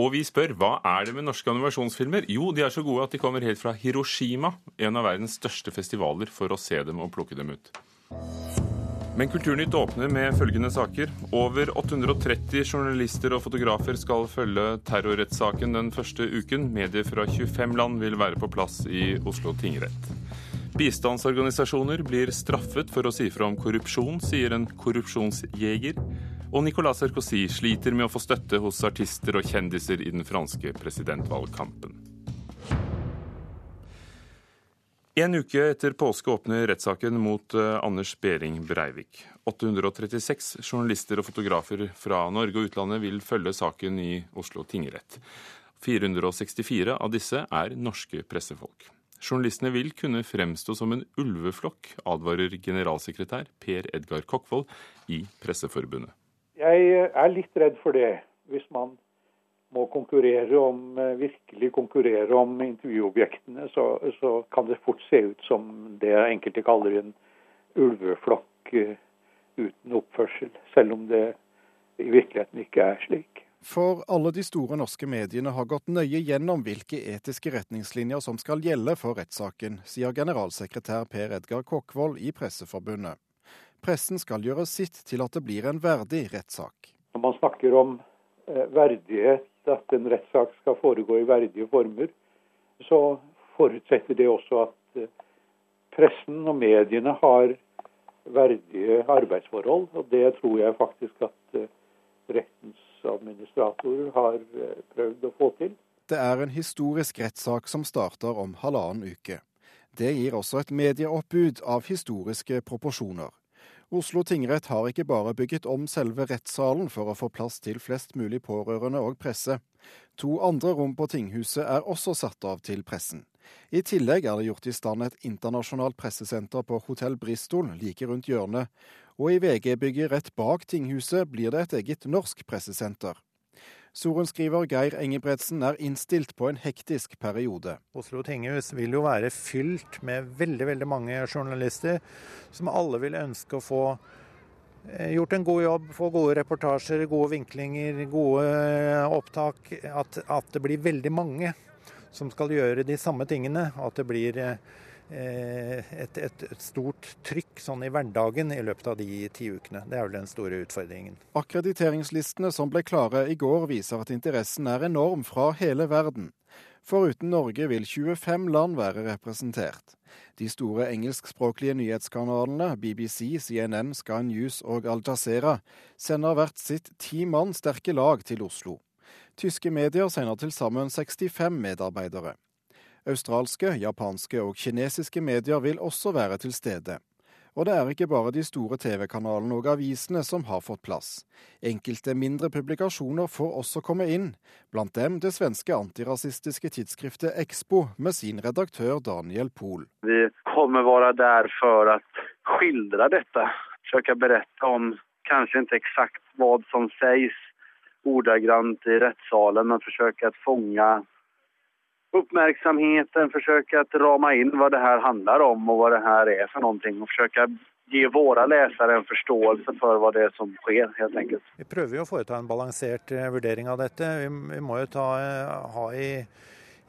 Og vi spør hva er det med norske animasjonsfilmer? Jo, de er så gode at de kommer helt fra Hiroshima, en av verdens største festivaler, for å se dem og plukke dem ut. Men Kulturnytt åpner med følgende saker. Over 830 journalister og fotografer skal følge terrorrettssaken den første uken. Medier fra 25 land vil være på plass i Oslo tingrett. Bistandsorganisasjoner blir straffet for å si fra om korrupsjon, sier en korrupsjonsjeger. Og Nicolas Sarkozy sliter med å få støtte hos artister og kjendiser i den franske presidentvalgkampen. En uke etter påske åpner rettssaken mot uh, Anders Behring Breivik. 836 journalister og fotografer fra Norge og utlandet vil følge saken i Oslo tingrett. 464 av disse er norske pressefolk. Journalistene vil kunne fremstå som en ulveflokk, advarer generalsekretær Per Edgar Kokkvold i Presseforbundet. Jeg er litt redd for det, hvis man må konkurrere om, eh, virkelig konkurrere om intervjuobjektene, så, så kan det fort se ut som det enkelte kaller en ulveflokk eh, uten oppførsel, selv om det i virkeligheten ikke er slik. For alle de store norske mediene har gått nøye gjennom hvilke etiske retningslinjer som skal gjelde for rettssaken, sier generalsekretær Per Edgar Kokkvold i Presseforbundet. Pressen skal gjøre sitt til at det blir en verdig rettssak. Når man snakker om eh, verdighet, at en rettssak skal foregå i verdige former, så forutsetter det også at eh, pressen og mediene har verdige arbeidsforhold. Og det tror jeg faktisk at eh, rettens administratorer har prøvd å få til. Det er en historisk rettssak som starter om halvannen uke. Det gir også et medieoppbud av historiske proporsjoner. Oslo tingrett har ikke bare bygget om selve rettssalen for å få plass til flest mulig pårørende og presse. To andre rom på tinghuset er også satt av til pressen. I tillegg er det gjort i stand et internasjonalt pressesenter på Hotell Bristol like rundt hjørnet, og i VG-bygget rett bak tinghuset blir det et eget norsk pressesenter. Sorenskriver Geir Engebretsen er innstilt på en hektisk periode. Oslo tinghus vil jo være fylt med veldig veldig mange journalister, som alle vil ønske å få eh, gjort en god jobb, få gode reportasjer, gode vinklinger, gode eh, opptak. At, at det blir veldig mange som skal gjøre de samme tingene. At det blir eh, et, et, et, stort trykk sånn i hverdagen i løpet av de ti ukene. Det er vel den store utfordringen. Akkrediteringslistene som ble klare i går viser at interessen er enorm fra hele verden. Foruten Norge vil 25 land være representert. De store engelskspråklige nyhetskanalene BBC, CNN, Sky News og Al Jazeera sender hvert sitt ti mann sterke lag til Oslo. Tyske medier sender til sammen 65 medarbeidere. Australske, japanske og kinesiske medier vil også være til stede. Og det er ikke bare de store TV-kanalene og avisene som har fått plass. Enkelte mindre publikasjoner får også komme inn, blant dem det svenske antirasistiske tidsskriftet Expo med sin redaktør Daniel Pohl. Vi kommer være der for å skildre dette, prøve å berette om kanskje ikke eksakt hva som sies ordagrant i rettssalen, men forsøke å fange uppmärksamheten, försöka att rama in vad det här handlar om och vad det här är för någonting och försöka gi våre lesere en forståelse for hva det er som skjer, helt enkelt. Vi prøver jo å foreta en balansert eh, vurdering av dette. Vi, vi må jo ta, eh, ha i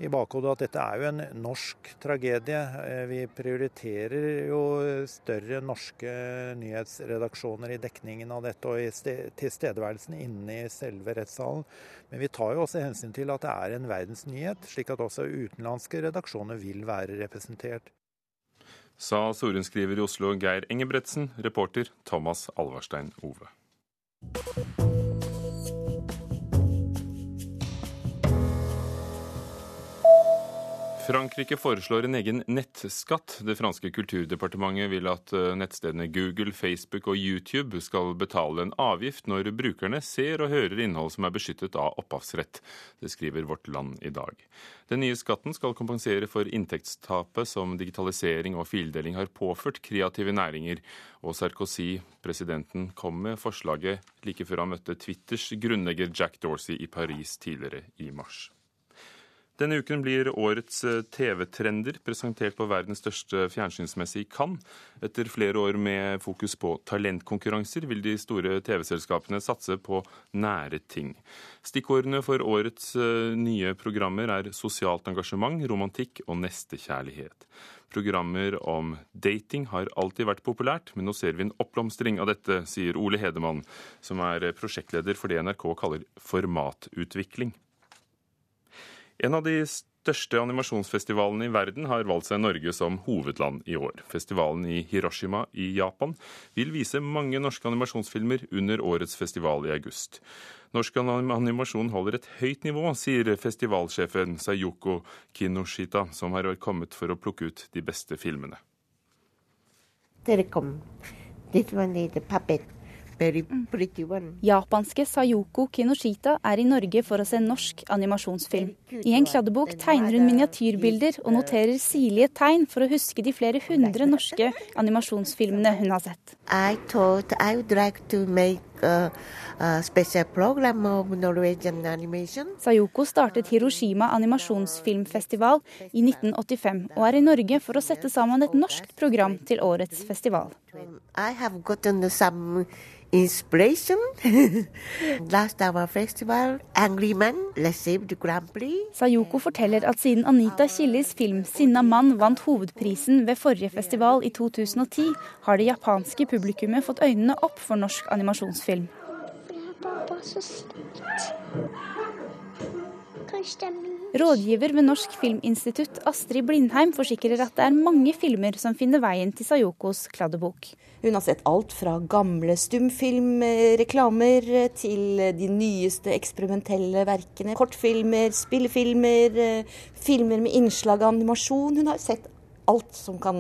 i bakhodet at dette er jo en norsk tragedie. Eh, vi prioriterer jo større norske nyhetsredaksjoner i dekningen av dette og i tilstedeværelsen inne i selve rettssalen. Men vi tar jo også hensyn til at det er en verdensnyhet, slik at også utenlandske redaksjoner vil være representert. Sa sorenskriver i Oslo Geir Engebretsen, reporter Thomas Alvarstein Ove. Frankrike foreslår en egen nettskatt. Det franske kulturdepartementet vil at eh, nettstedene Google, Facebook og YouTube skal betale en avgift når brukerne ser og hører innhold som er beskyttet av opphavsrett. Det skriver Vårt Land i dag. Den nye skatten skal kompensere for inntektstapet som digitalisering og fildeling har påført kreative næringer. Og Sarkozy, presidenten, kom med forslaget like før han møtte Twitters grunnlegger Jack Dorsey i Paris tidligere i mars. Denne uken blir årets eh, TV-trender presentert på verdens største fjernsynsmesse i Cannes. Etter flere år med fokus på talentkonkurranser vil de store TV-selskapene satse på nære ting. Stikkordene for årets eh, nye programmer er sosialt engasjement, romantikk og nestekjærlighet. Programmer om dating har alltid vært populært, men nå ser vi en oppblomstring av dette, sier Ole Hedemann, som er prosjektleder for det NRK kaller formatutvikling. En av de største animasjonsfestivalene i verden har valgt seg Norge som hovedland i år. Festivalen i Hiroshima i Japan vil vise mange norske animasjonsfilmer under årets festival i august. Norsk animasjon holder et høyt nivå, sier festivalsjefen Sayoko Kinoshita, som har kommet for å plukke ut de beste filmene. Japanske Sayoko Kinoshita er i Norge for å se norsk animasjonsfilm. I en kladdebok tegner hun miniatyrbilder og noterer sirlige tegn for å huske de flere hundre norske animasjonsfilmene hun har sett. I like Sayoko startet Hiroshima animasjonsfilmfestival i 1985 og er i Norge for å sette sammen et norsk program til årets festival. I have gotten some inspiration. Last our festival, Angry Man received Grand Prix. Sayoko forteller at siden Anita Killis film 'Sinna mann' vant hovedprisen ved forrige festival i 2010, har det japanske publikummet fått øynene opp for norsk animasjonsfilm. Det er bare så Rådgiver ved Norsk Filminstitutt, Astrid Blindheim, forsikrer at det er mange filmer som finner veien til Sayokos kladdebok. Hun har sett alt fra gamle stumfilmreklamer til de nyeste eksperimentelle verkene. Kortfilmer, spillefilmer, filmer med innslag av animasjon. Hun har sett alt som kan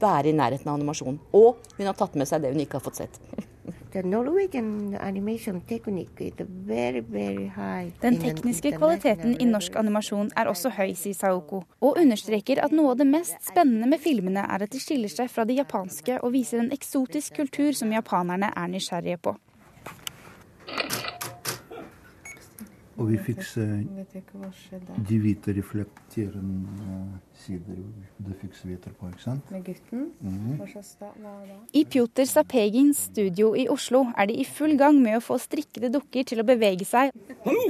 være i nærheten av animasjon. Og hun har tatt med seg det hun ikke har fått sett. Den tekniske kvaliteten i norsk animasjon er også høy, sier Saoko, og understreker at noe av det mest spennende med filmene er at de skiller seg fra de japanske og viser en eksotisk kultur som japanerne er nysgjerrige på. Og vi fikk se de hvite reflekterende sider det fikk se etterpå, ikke sant? Med gutten? Mm. I Pjotr Sapegins studio i Oslo er de i full gang med å få strikkede dukker til å bevege seg. Hallo!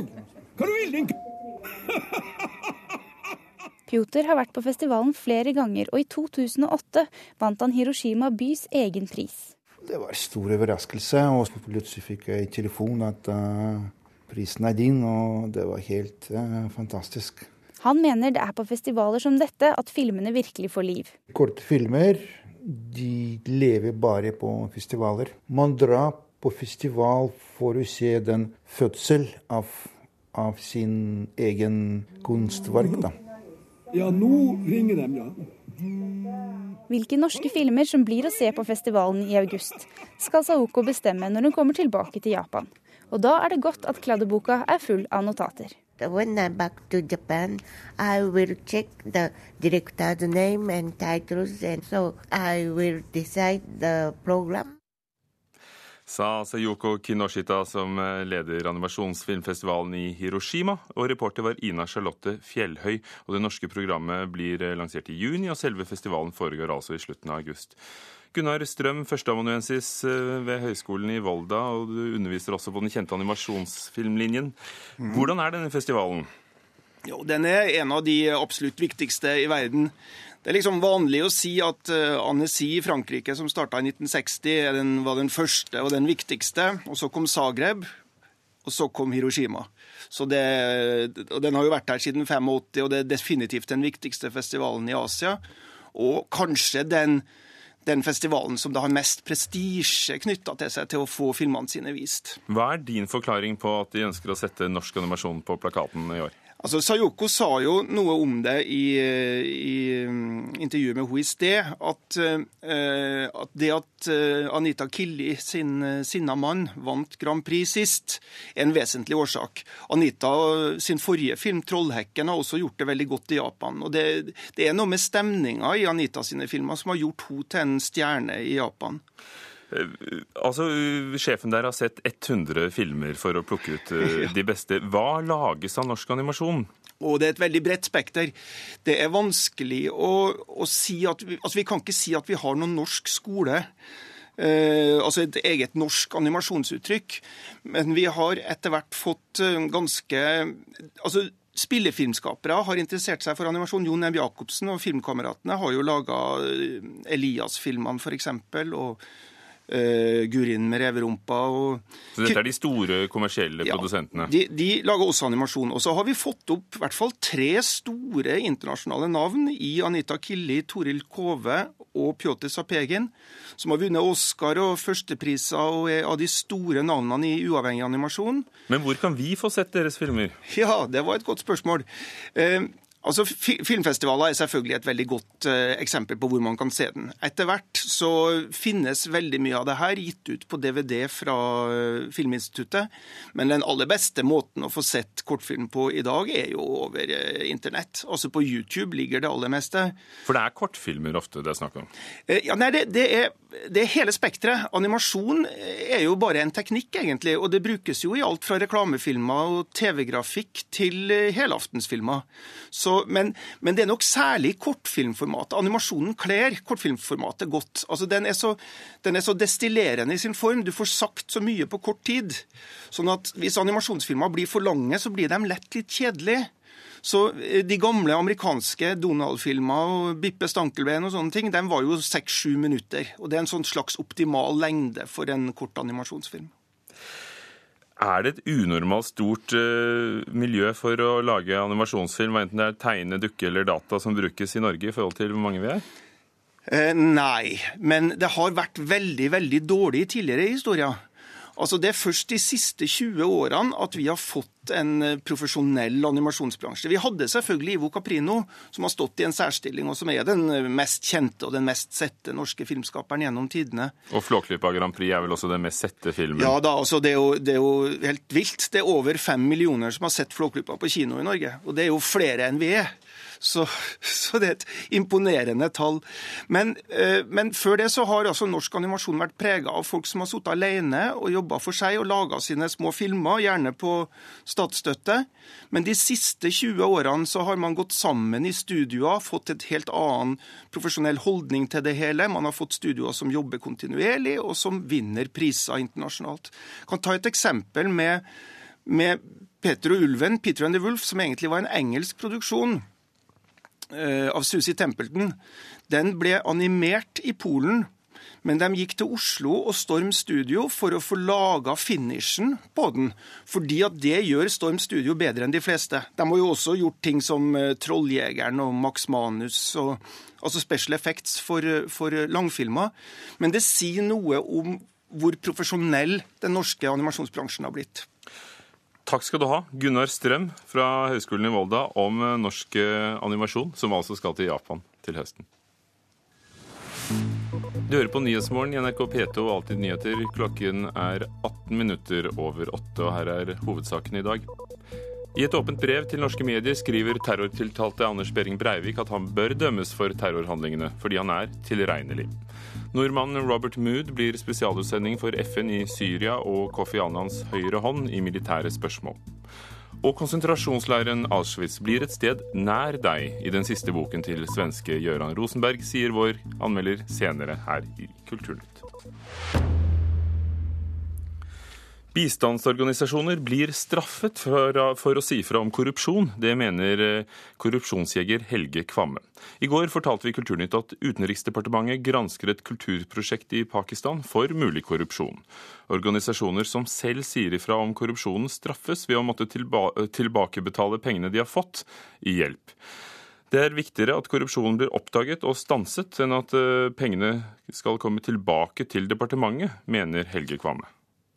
Hva du vil, din Pjotr har vært på festivalen flere ganger, og i 2008 vant han Hiroshima bys egen pris. Det var en stor overraskelse, og plutselig fikk jeg telefon at uh prisen er din, og det var helt eh, fantastisk. Han mener det er på festivaler som dette at filmene virkelig får liv. Korte filmer de lever bare på festivaler. Man drar på festival for å se den fødsel av, av sin egen kunstverk. da. Ja, nå ringer de, ja. Hvilke norske filmer som blir å se på festivalen i august, skal Saoko bestemme når hun kommer tilbake til Japan. Og da er det godt at kladdeboka er full av notater. When I'm back to Japan, I will check the director's name and titles, and so I will program. Sa Sayoko Kinoshita, som leder animasjonsfilmfestivalen i Hiroshima. Og reporter var Ina Charlotte Fjellhøy. Og det norske programmet blir lansert i juni, og selve festivalen foregår altså i slutten av august. Gunnar Strøm, førsteamanuensis eh, ved Høgskolen i Volda, og du underviser også på den kjente animasjonsfilmlinjen. Mhm. Hvordan er denne festivalen? Jo, Den er en av de absolutt viktigste i verden. Det er liksom vanlig å si at uh, Annecy i Frankrike, som starta i 1960, den, var den første og den viktigste. Og så kom Zagreb, og så kom Hiroshima. Så det, og Den har jo vært her siden 85, og det er definitivt den viktigste festivalen i Asia. Og kanskje den den festivalen som da har mest prestisje knytta til seg til å få filmene sine vist. Hva er din forklaring på at de ønsker å sette norsk animasjon på plakaten i år? Altså, Sayoko sa jo noe om det i, i mm, intervjuet med henne i sted. At, uh, at, det at uh, Anita Killi sin sinna mann vant Grand Prix sist, er en vesentlig årsak. Anita sin forrige film, 'Trollhekken', har også gjort det veldig godt i Japan. Og det, det er noe med stemninga i Anita sine filmer som har gjort henne til en stjerne i Japan. Eh, altså, Sjefen der har sett 100 filmer for å plukke ut eh, de beste. Hva lages av norsk animasjon? Og det er et veldig bredt spekter. Det er vanskelig å, å si at altså vi kan ikke si at vi har noen norsk skole. Eh, altså et eget norsk animasjonsuttrykk. Men vi har etter hvert fått eh, ganske altså Spillefilmskapere har interessert seg for animasjon. Jon M. Jacobsen og Filmkameratene har jo laga eh, Elias-filmene, f.eks. Og uh, Gurin med reverumpa. Og... Så dette er de store kommersielle ja, produsentene? De, de, lager også animasjon. Og så har vi fått opp i hvert fall tre store internasjonale navn i Anita Killi, Toril Kove og Pjotr Sapegin, som har vunnet Oscar og førstepriser og er av de store navnene i uavhengig animasjon. Men hvor kan vi få sett deres filmer? Ja, det var et godt spørsmål. Eh, Altså, Filmfestivaler er selvfølgelig et veldig godt uh, eksempel på hvor man kan se den. Etter hvert så finnes veldig mye av det her gitt ut på DVD fra uh, Filminstituttet. Men den aller beste måten å få sett kortfilm på i dag, er jo over uh, internett. Altså på YouTube ligger det aller meste. For det er kortfilmer ofte det er snakk om? ja, nei, det, det, er, det er hele spekteret. Animasjon er jo bare en teknikk, egentlig. Og det brukes jo i alt fra reklamefilmer og TV-grafikk til helaftensfilmer. Så men, men, det er nok særlig kortfilmformatet. Animasjonen kler kortfilmformatet godt. Altså, den, er så, den er så destillerende i sin form. Du får sagt så mye på kort tid. Sånn at hvis animasjonsfilmer blir for lange, så blir de lett litt kjedelige. Så eh, De gamle amerikanske Donald-filmer og Bippe Stankelbein og sånne ting, de var jo seks-sju minutter. Og Det er en sånn slags optimal lengde for en kort animasjonsfilm. Er det et unormalt stort uh, miljø for å lage animasjonsfilm, enten det er tegne, dukke eller data som brukes i Norge, i forhold til hvor mange vi er? Eh, nei, men det har vært veldig, veldig dårlig tidligere i historien. Altså Det er først de siste 20 årene at vi har fått en eh, profesjonell animasjonsbransje. Vi hadde selvfølgelig Ivo Caprino, som har stått i en særstilling, og som er den eh, mest kjente og den mest sette norske filmskaperen gjennom tidene. Og Flåklypa Grand Prix er vel også den mest sette filmen? Ja da, altså det er, jo, det er jo helt vilt. Det er over fem millioner som har sett Flåklypa på kino i Norge. Og det er jo flere enn vi er. Så, så, det er et imponerende tall. Men, eh, men, før det så har altså norsk animasjon vært prega av folk som har sittet alene og jobba for seg og laga sine små filmer, gjerne på statsstøtte. Men de siste 20 årene så har man gått sammen i studioer, fått et helt annen profesjonell holdning til det hele. Man har fått studioer som jobber kontinuerlig, og som vinner priser internasjonalt. Jeg kan ta et eksempel med, med Peter og ulven, Peter and the Wolf, som egentlig var en engelsk produksjon. Eh, av Susi Templeton, den ble animert i Polen. Men de gikk til Oslo og Storm Studio for å få laga finishen på den. Fordi at det gjør Storm Studio bedre enn de fleste. De har jo også gjort ting som eh, Trolljegeren og Max Manus, og, altså special effects for, for langfilmer. Men det sier noe om hvor profesjonell den norske animasjonsbransjen har blitt. Takk skal du ha, Gunnar Strøm fra Høgskolen i Volda, om eh, norsk eh, animasjon, som altså skal til Japan til høsten. Du hører på Nyhetsmorgen i NRK P2 og Alltid nyheter. Klokken er 18 minutter over åtte, og her er hovedsaken i dag. I et åpent brev til norske medier skriver terrortiltalte Anders Behring Breivik at han bør dømmes for terrorhandlingene, fordi han er tilregnelig. Nordmannen Robert Mood blir spesialutsending for FN i Syria og Kofi Annans høyre hånd i militære spørsmål. Og konsentrasjonsleiren Auschwitz blir et sted nær deg i den siste boken til svenske Gøran Rosenberg, sier vår anmelder senere her i Kulturnytt. Bistandsorganisasjoner blir straffet for, for, å si fra om korrupsjon. Det mener eh, korrupsjonsjeger Helge Kvamme. I går fortalte vi Kulturnytt at Utenriksdepartementet gransker et kulturprosjekt i Pakistan for mulig korrupsjon. Organisasjoner som selv sier ifra om korrupsjonen, straffes ved å måtte tilba tilbakebetale pengene de har fått i hjelp. Det er viktigere at korrupsjonen blir oppdaget og stanset, enn at eh, pengene skal komme tilbake til departementet, mener Helge Kvamme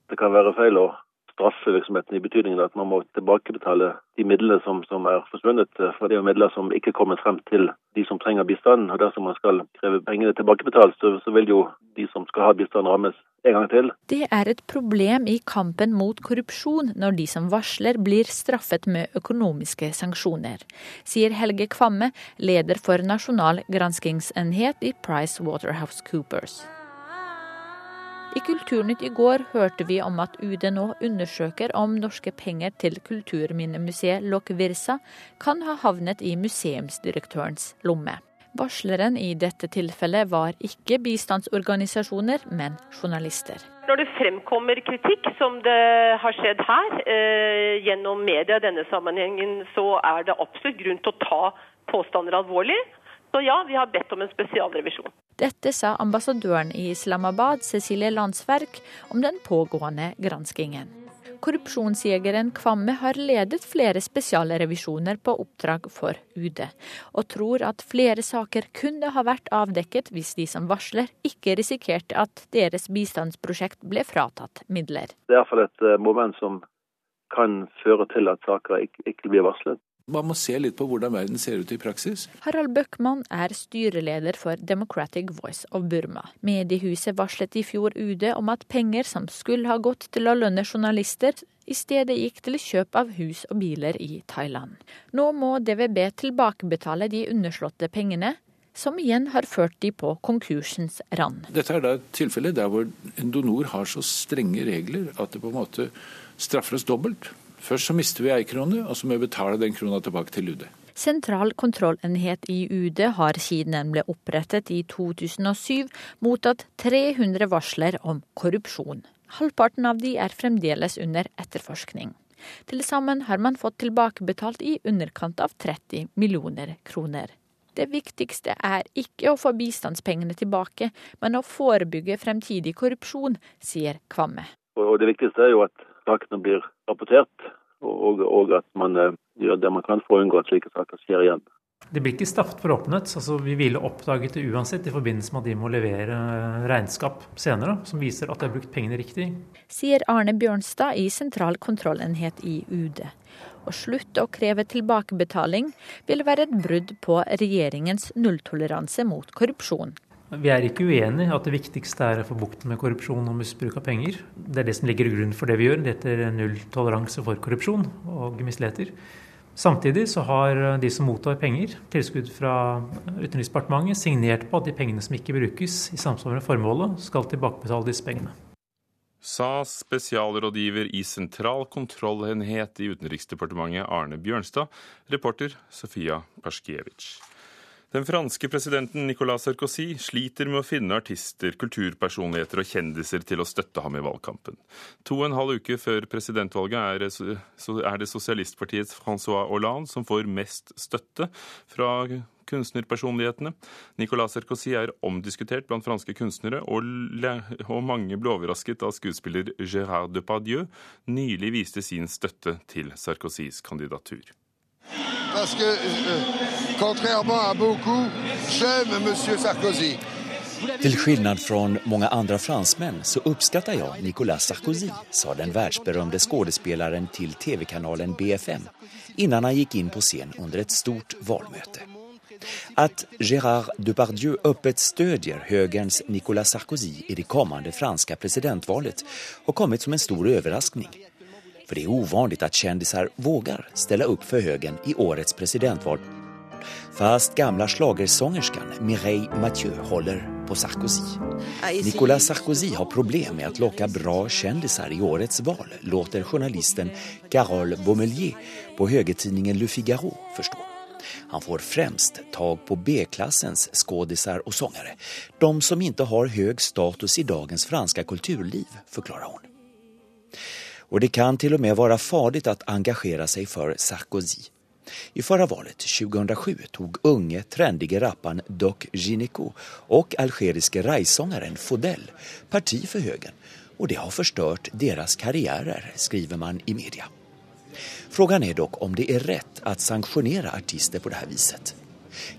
det kan være feil å straffe virksomheten i betydningen at man må tilbakebetale de midlene som, som er forsvunnet. For det er jo midler som ikke kommer frem til de som trenger bistand. Og dersom man skal kreve pengene tilbakebetalt, så, så vil jo de som skal ha bistand rammes en gang til. Det er et problem i kampen mot korrupsjon når de som varsler blir straffet med økonomiske sanksjoner, sier Helge Kvamme, leder for Nasjonal granskingsenhet i Price Waterhouse Coopers. I Kulturnytt i går hørte vi om at UD nå undersøker om norske penger til kulturminnemuseet Lok Virsa kan ha havnet i museumsdirektørens lomme. Varsleren i dette tilfellet var ikke bistandsorganisasjoner, men journalister. Når det fremkommer kritikk, som det har skjedd her, eh, gjennom media i denne sammenhengen, så er det absolutt grunn til å ta påstander alvorlig. Så ja, vi har bedt om en spesialrevisjon. Dette sa ambassadøren i Islamabad, Cecilie Landsverk, om den pågående granskingen. Korrupsjonsjegeren Kvamme har ledet flere spesialrevisjoner på oppdrag for UD, og tror at flere saker kunne ha vært avdekket hvis de som varsler ikke risikerte at deres bistandsprosjekt ble fratatt midler. Det er iallfall et eh, moment som kan føre til at saker ikke, ikke blir varslet. Man må se litt på hvordan verden ser ut i praksis. Harald Bøckmann er styreleder for Democratic Voice of Burma. Mediehuset varslet i fjor UD om at penger som skulle ha gått til å lønne journalister, i stedet gikk til kjøp av hus og biler i Thailand. Nå må DVB tilbakebetale de underslåtte pengene, som igjen har ført de på konkursens rand. Dette er da et tilfelle der hvor en donor har så strenge regler at det på en måte straffer oss dobbelt. Først så mister vi ei krone, og så må vi betale den krona tilbake til UD. Sentral kontrollenhet i UD har siden den ble opprettet i 2007 mottatt 300 varsler om korrupsjon. Halvparten av de er fremdeles under etterforskning. Til sammen har man fått tilbakebetalt i underkant av 30 millioner kroner. Det viktigste er ikke å få bistandspengene tilbake, men å forebygge fremtidig korrupsjon, sier Kvamme. Og Det viktigste er jo at sakene blir rapportert, og, og at man eh, gjør det man kan for å unngå at slike saker skjer igjen. Det blir ikke straffet for åpenhet. altså Vi ville oppdaget det uansett i forbindelse med at de må levere eh, regnskap senere, som viser at de har brukt pengene riktig. Sier Arne Bjørnstad i Sentral kontrollenhet i UD. Å slutte å kreve tilbakebetaling vil være et brudd på regjeringens nulltoleranse mot korrupsjon. Vi er ikke uenig at det viktigste er å få bukt med korrupsjon og misbruk av penger. Det er det som ligger i grunnen for det vi gjør. Det heter nulltoleranse for korrupsjon og misligheter. Samtidig så har de som mottar penger, tilskudd fra Utenriksdepartementet, signert på at de pengene som ikke brukes i samsvar med formålet, skal tilbakebetale disse pengene. Sa spesialrådgiver i Sentral kontrollenhet i Utenriksdepartementet Arne Bjørnstad, reporter Sofia Perskiewicz. Den franske presidenten Nicolas Sarkozy sliter med å finne artister, kulturpersonligheter og kjendiser til å støtte ham i valgkampen. To og en halv uke før presidentvalget er det sosialistpartiets Francois Hollande som får mest støtte fra kunstnerpersonlighetene. Nicolas Sarkozy er omdiskutert blant franske kunstnere, og, mange ble overrasket da skuespiller Gérard Depardieu nylig viste sin støtte til Sarkozys kandidatur. Parce que, euh, contrairement à beaucoup, j'aime M. Sarkozy. Till skillnad från många andra fransmän så uppskattar jag Nicolas Sarkozy, sa den världsberömde skådespelaren till tv-kanalen BFM innan han gick in på scen under ett stort valmöte. Att Gérard Depardieu öppet stödjer högerns Nicolas Sarkozy i det kommande franska presidentvalet har kommit som en stor överraskning. För det är ovanligt att kändisar vågar ställa upp för högen i årets presidentval. Fast gamla slagersångerskan Mireille Mathieu håller på Sarkozy. Nicolas Sarkozy har problem med att locka bra kändisar i årets val, låter journalisten Carole Baumelier på högertidningen Le Figaro förstå. Han får främst tag på B-klassens skådisar och sångare. De som inte har hög status i dagens franska kulturliv, förklarar hon. Och det kan till och med vara farligt att engagera sig för Sarkozy. I förra valet, 2007, tog unge, trendige rapparen Doc Gineco och algeriske rajsångaren Fodel parti för högern och det har förstört deras karriärer, skriver man i media. Frågan är dock om det är rätt att sanktionera artister på det här viset.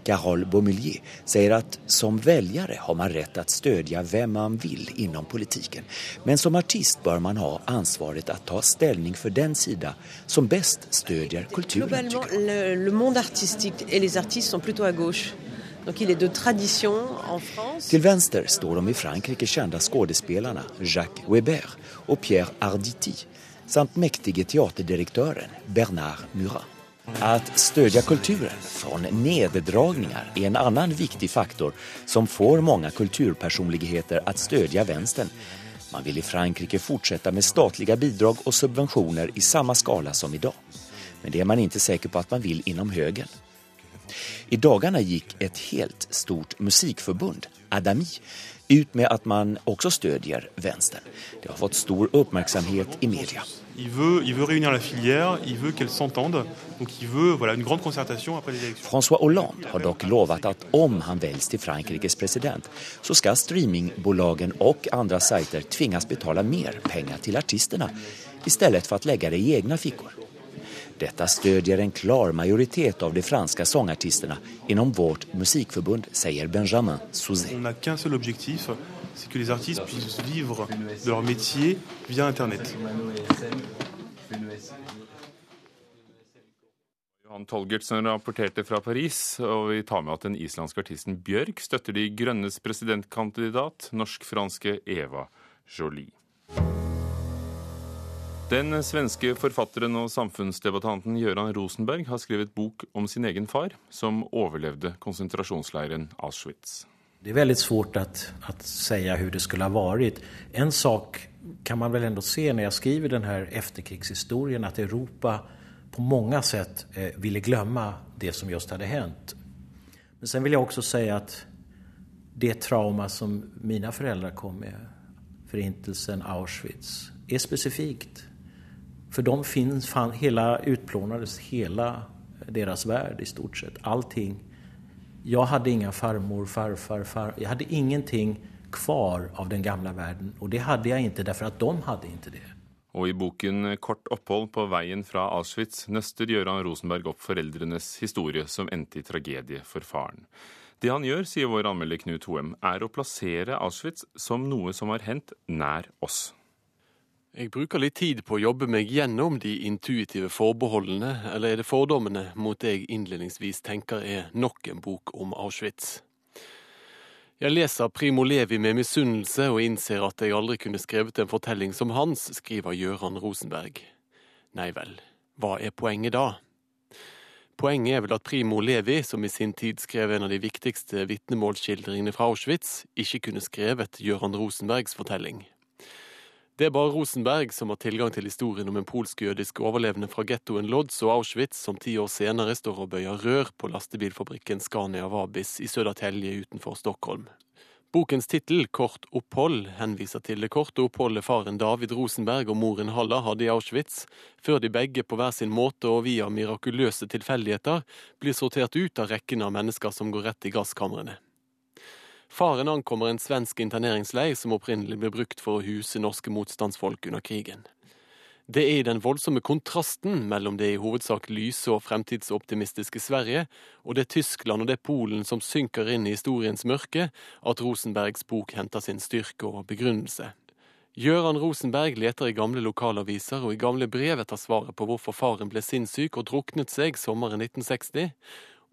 Carole Baumelier sier at som velgere har man rett til å støtte hvem man vil innom politiken. Men som artist bør man ha ansvaret å ta stilling for den sida som best støtter kulturen. Le, le monde artistique et les artistes sont plutôt à gauche. Till vänster står de i Frankrike kjente skuespillerne Jacques Weber og Pierre Arditi samt mektige teaterdirektøren Bernard Murat. Att stödja kulturen från neddragningar är en annen viktig faktor som får mange kulturpersonligheter att stödja vänstern. Man vill i Frankrike fortsätta med statlige bidrag og subventioner i samme skala som i dag. Men det er man ikke sikker på at man vil innom högern. I dagene gikk et helt stort musikkforbund, Adami, ut med at man også stødjer vänstern. Det har fått stor oppmerksomhet i media. Il veut, il veut réunir la filière, il veut qu'elle s'entende. Donc il veut voilà, une grande concertation après les élections. François Hollande har dock lovat att om han väljs till Frankrikes president så ska streamingbolagen och andra sajter tvingas betala mer pengar till artisterna istället för att lägga det i egna fickor. Detta stödjer en klar majoritet av de franska sångartisterna inom vårt musikförbund, säger Benjamin Souzé. On n'a qu'un seul objectif, c'est que les artistes puissent vivre de leur métier via Internet. Johan Tolgertsen rapporterte fra Paris, og vi tar med at den islandske artisten Bjørk støtter De grønnes presidentkandidat, norsk-franske Eva Jolie. Den svenske forfatteren og samfunnsdebattanten Gøran Rosenberg har skrevet bok om sin egen far, som overlevde konsentrasjonsleiren Auschwitz. Det er veldig svårt å si hvordan det skulle ha vært. En sak kan man vel ändå se når jeg skriver denne efterkrigshistorien, at Europa på mange sett eh, ville glömma det som just hadde hänt. Men sen vil jeg også si at det trauma som mine föräldrar kom med, forintelsen, Auschwitz, er spesifikt. For de finns, fan, hela, utplånades hela deras värld i stort sett. Allting. Jag hade inga farmor, farfar, far. Jag hade ingenting kvar av den gamla världen. Og det hadde jeg ikke, derfor at de hadde ikke det. Og i boken 'Kort opphold på veien fra Auschwitz' nøster Gøran Rosenberg opp foreldrenes historie som endte i tragedie for faren. Det han gjør, sier vår anmelder Knut Hoem, er å plassere Auschwitz som noe som har hendt nær oss. Jeg bruker litt tid på å jobbe meg gjennom de intuitive forbeholdene, eller er det fordommene, mot det jeg innledningsvis tenker er nok en bok om Auschwitz. Jeg leser Primo Levi med misunnelse og innser at jeg aldri kunne skrevet en fortelling som hans, skriver Gøran Rosenberg. Nei vel, hva er poenget da? Poenget er vel at Primo Levi, som i sin tid skrev en av de viktigste vitnemålsskildringene fra Auschwitz, ikke kunne skrevet Gøran Rosenbergs fortelling. Det er bare Rosenberg som har tilgang til historien om en polsk-jødisk overlevende fra gettoen Lodz og Auschwitz, som ti år senere står og bøyer rør på lastebilfabrikken Scania Vabis i Södertälje utenfor Stockholm. Bokens tittel, Kort opphold, henviser til det korte oppholdet faren David Rosenberg og moren Halla hadde i Auschwitz, før de begge på hver sin måte og via mirakuløse tilfeldigheter blir sortert ut av rekken av mennesker som går rett i gasskamrene. Faren ankommer en svensk interneringsleir som opprinnelig ble brukt for å huse norske motstandsfolk under krigen. Det er i den voldsomme kontrasten mellom det i hovedsak lyse og fremtidsoptimistiske Sverige og det Tyskland og det Polen som synker inn i historiens mørke, at Rosenbergs bok henter sin styrke og begrunnelse. Gøran Rosenberg leter i gamle lokalaviser og i gamle brev etter svaret på hvorfor faren ble sinnssyk og druknet seg sommeren 1960,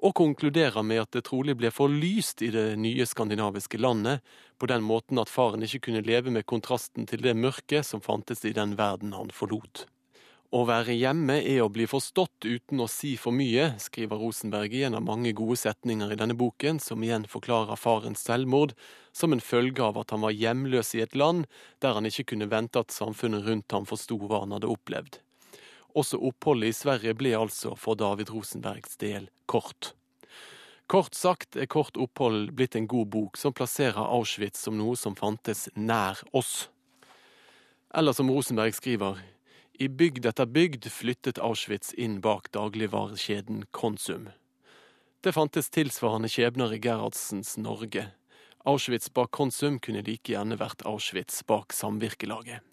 og konkluderer med at det trolig ble for lyst i det nye skandinaviske landet, på den måten at faren ikke kunne leve med kontrasten til det mørket som fantes i den verden han forlot. Å være hjemme er å bli forstått uten å si for mye, skriver Rosenberg i en av mange gode setninger i denne boken, som igjen forklarer farens selvmord som en følge av at han var hjemløs i et land der han ikke kunne vente at samfunnet rundt ham forsto hva han hadde opplevd. Også oppholdet i Sverige ble altså for David Rosenbergs del kort. Kort sagt er Kort opphold blitt en god bok som plasserer Auschwitz som noe som fantes nær oss. Eller som Rosenberg skriver, i bygd etter bygd flyttet Auschwitz inn bak dagligvarekjeden Konsum. Det fantes tilsvarende skjebner i Gerhardsens Norge. Auschwitz bak Konsum kunne like gjerne vært Auschwitz bak Samvirkelaget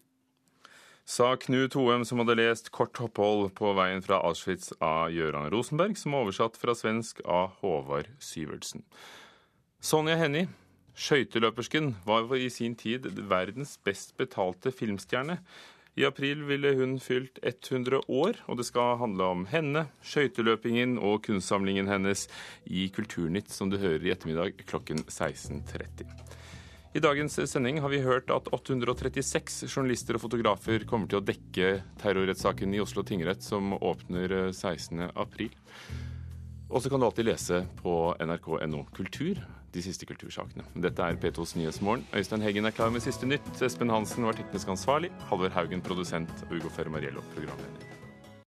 sa Knut Hoem, som hadde lest 'Kort opphold på veien fra Auschwitz' av Gøran Rosenberg, som er oversatt fra svensk av Håvard Syvertsen. Sonja Hennie, skøyteløpersken, var i sin tid verdens best betalte filmstjerne. I april ville hun fylt 100 år, og det skal handle om henne, skøyteløpingen og kunstsamlingen hennes i Kulturnytt, som du hører i ettermiddag klokken 16.30. I dagens sending har vi hørt at 836 journalister og fotografer kommer til å dekke terrorrettssaken i Oslo tingrett, som åpner 16.4. Og så kan du alltid lese på nrk.no kultur de siste kultursakene. Dette er P2s Nyhetsmorgen. Øystein Heggen er klar med siste nytt. Espen Hansen var teknisk ansvarlig. Halvor Haugen produsent. Og Ugo Fermariello programleder.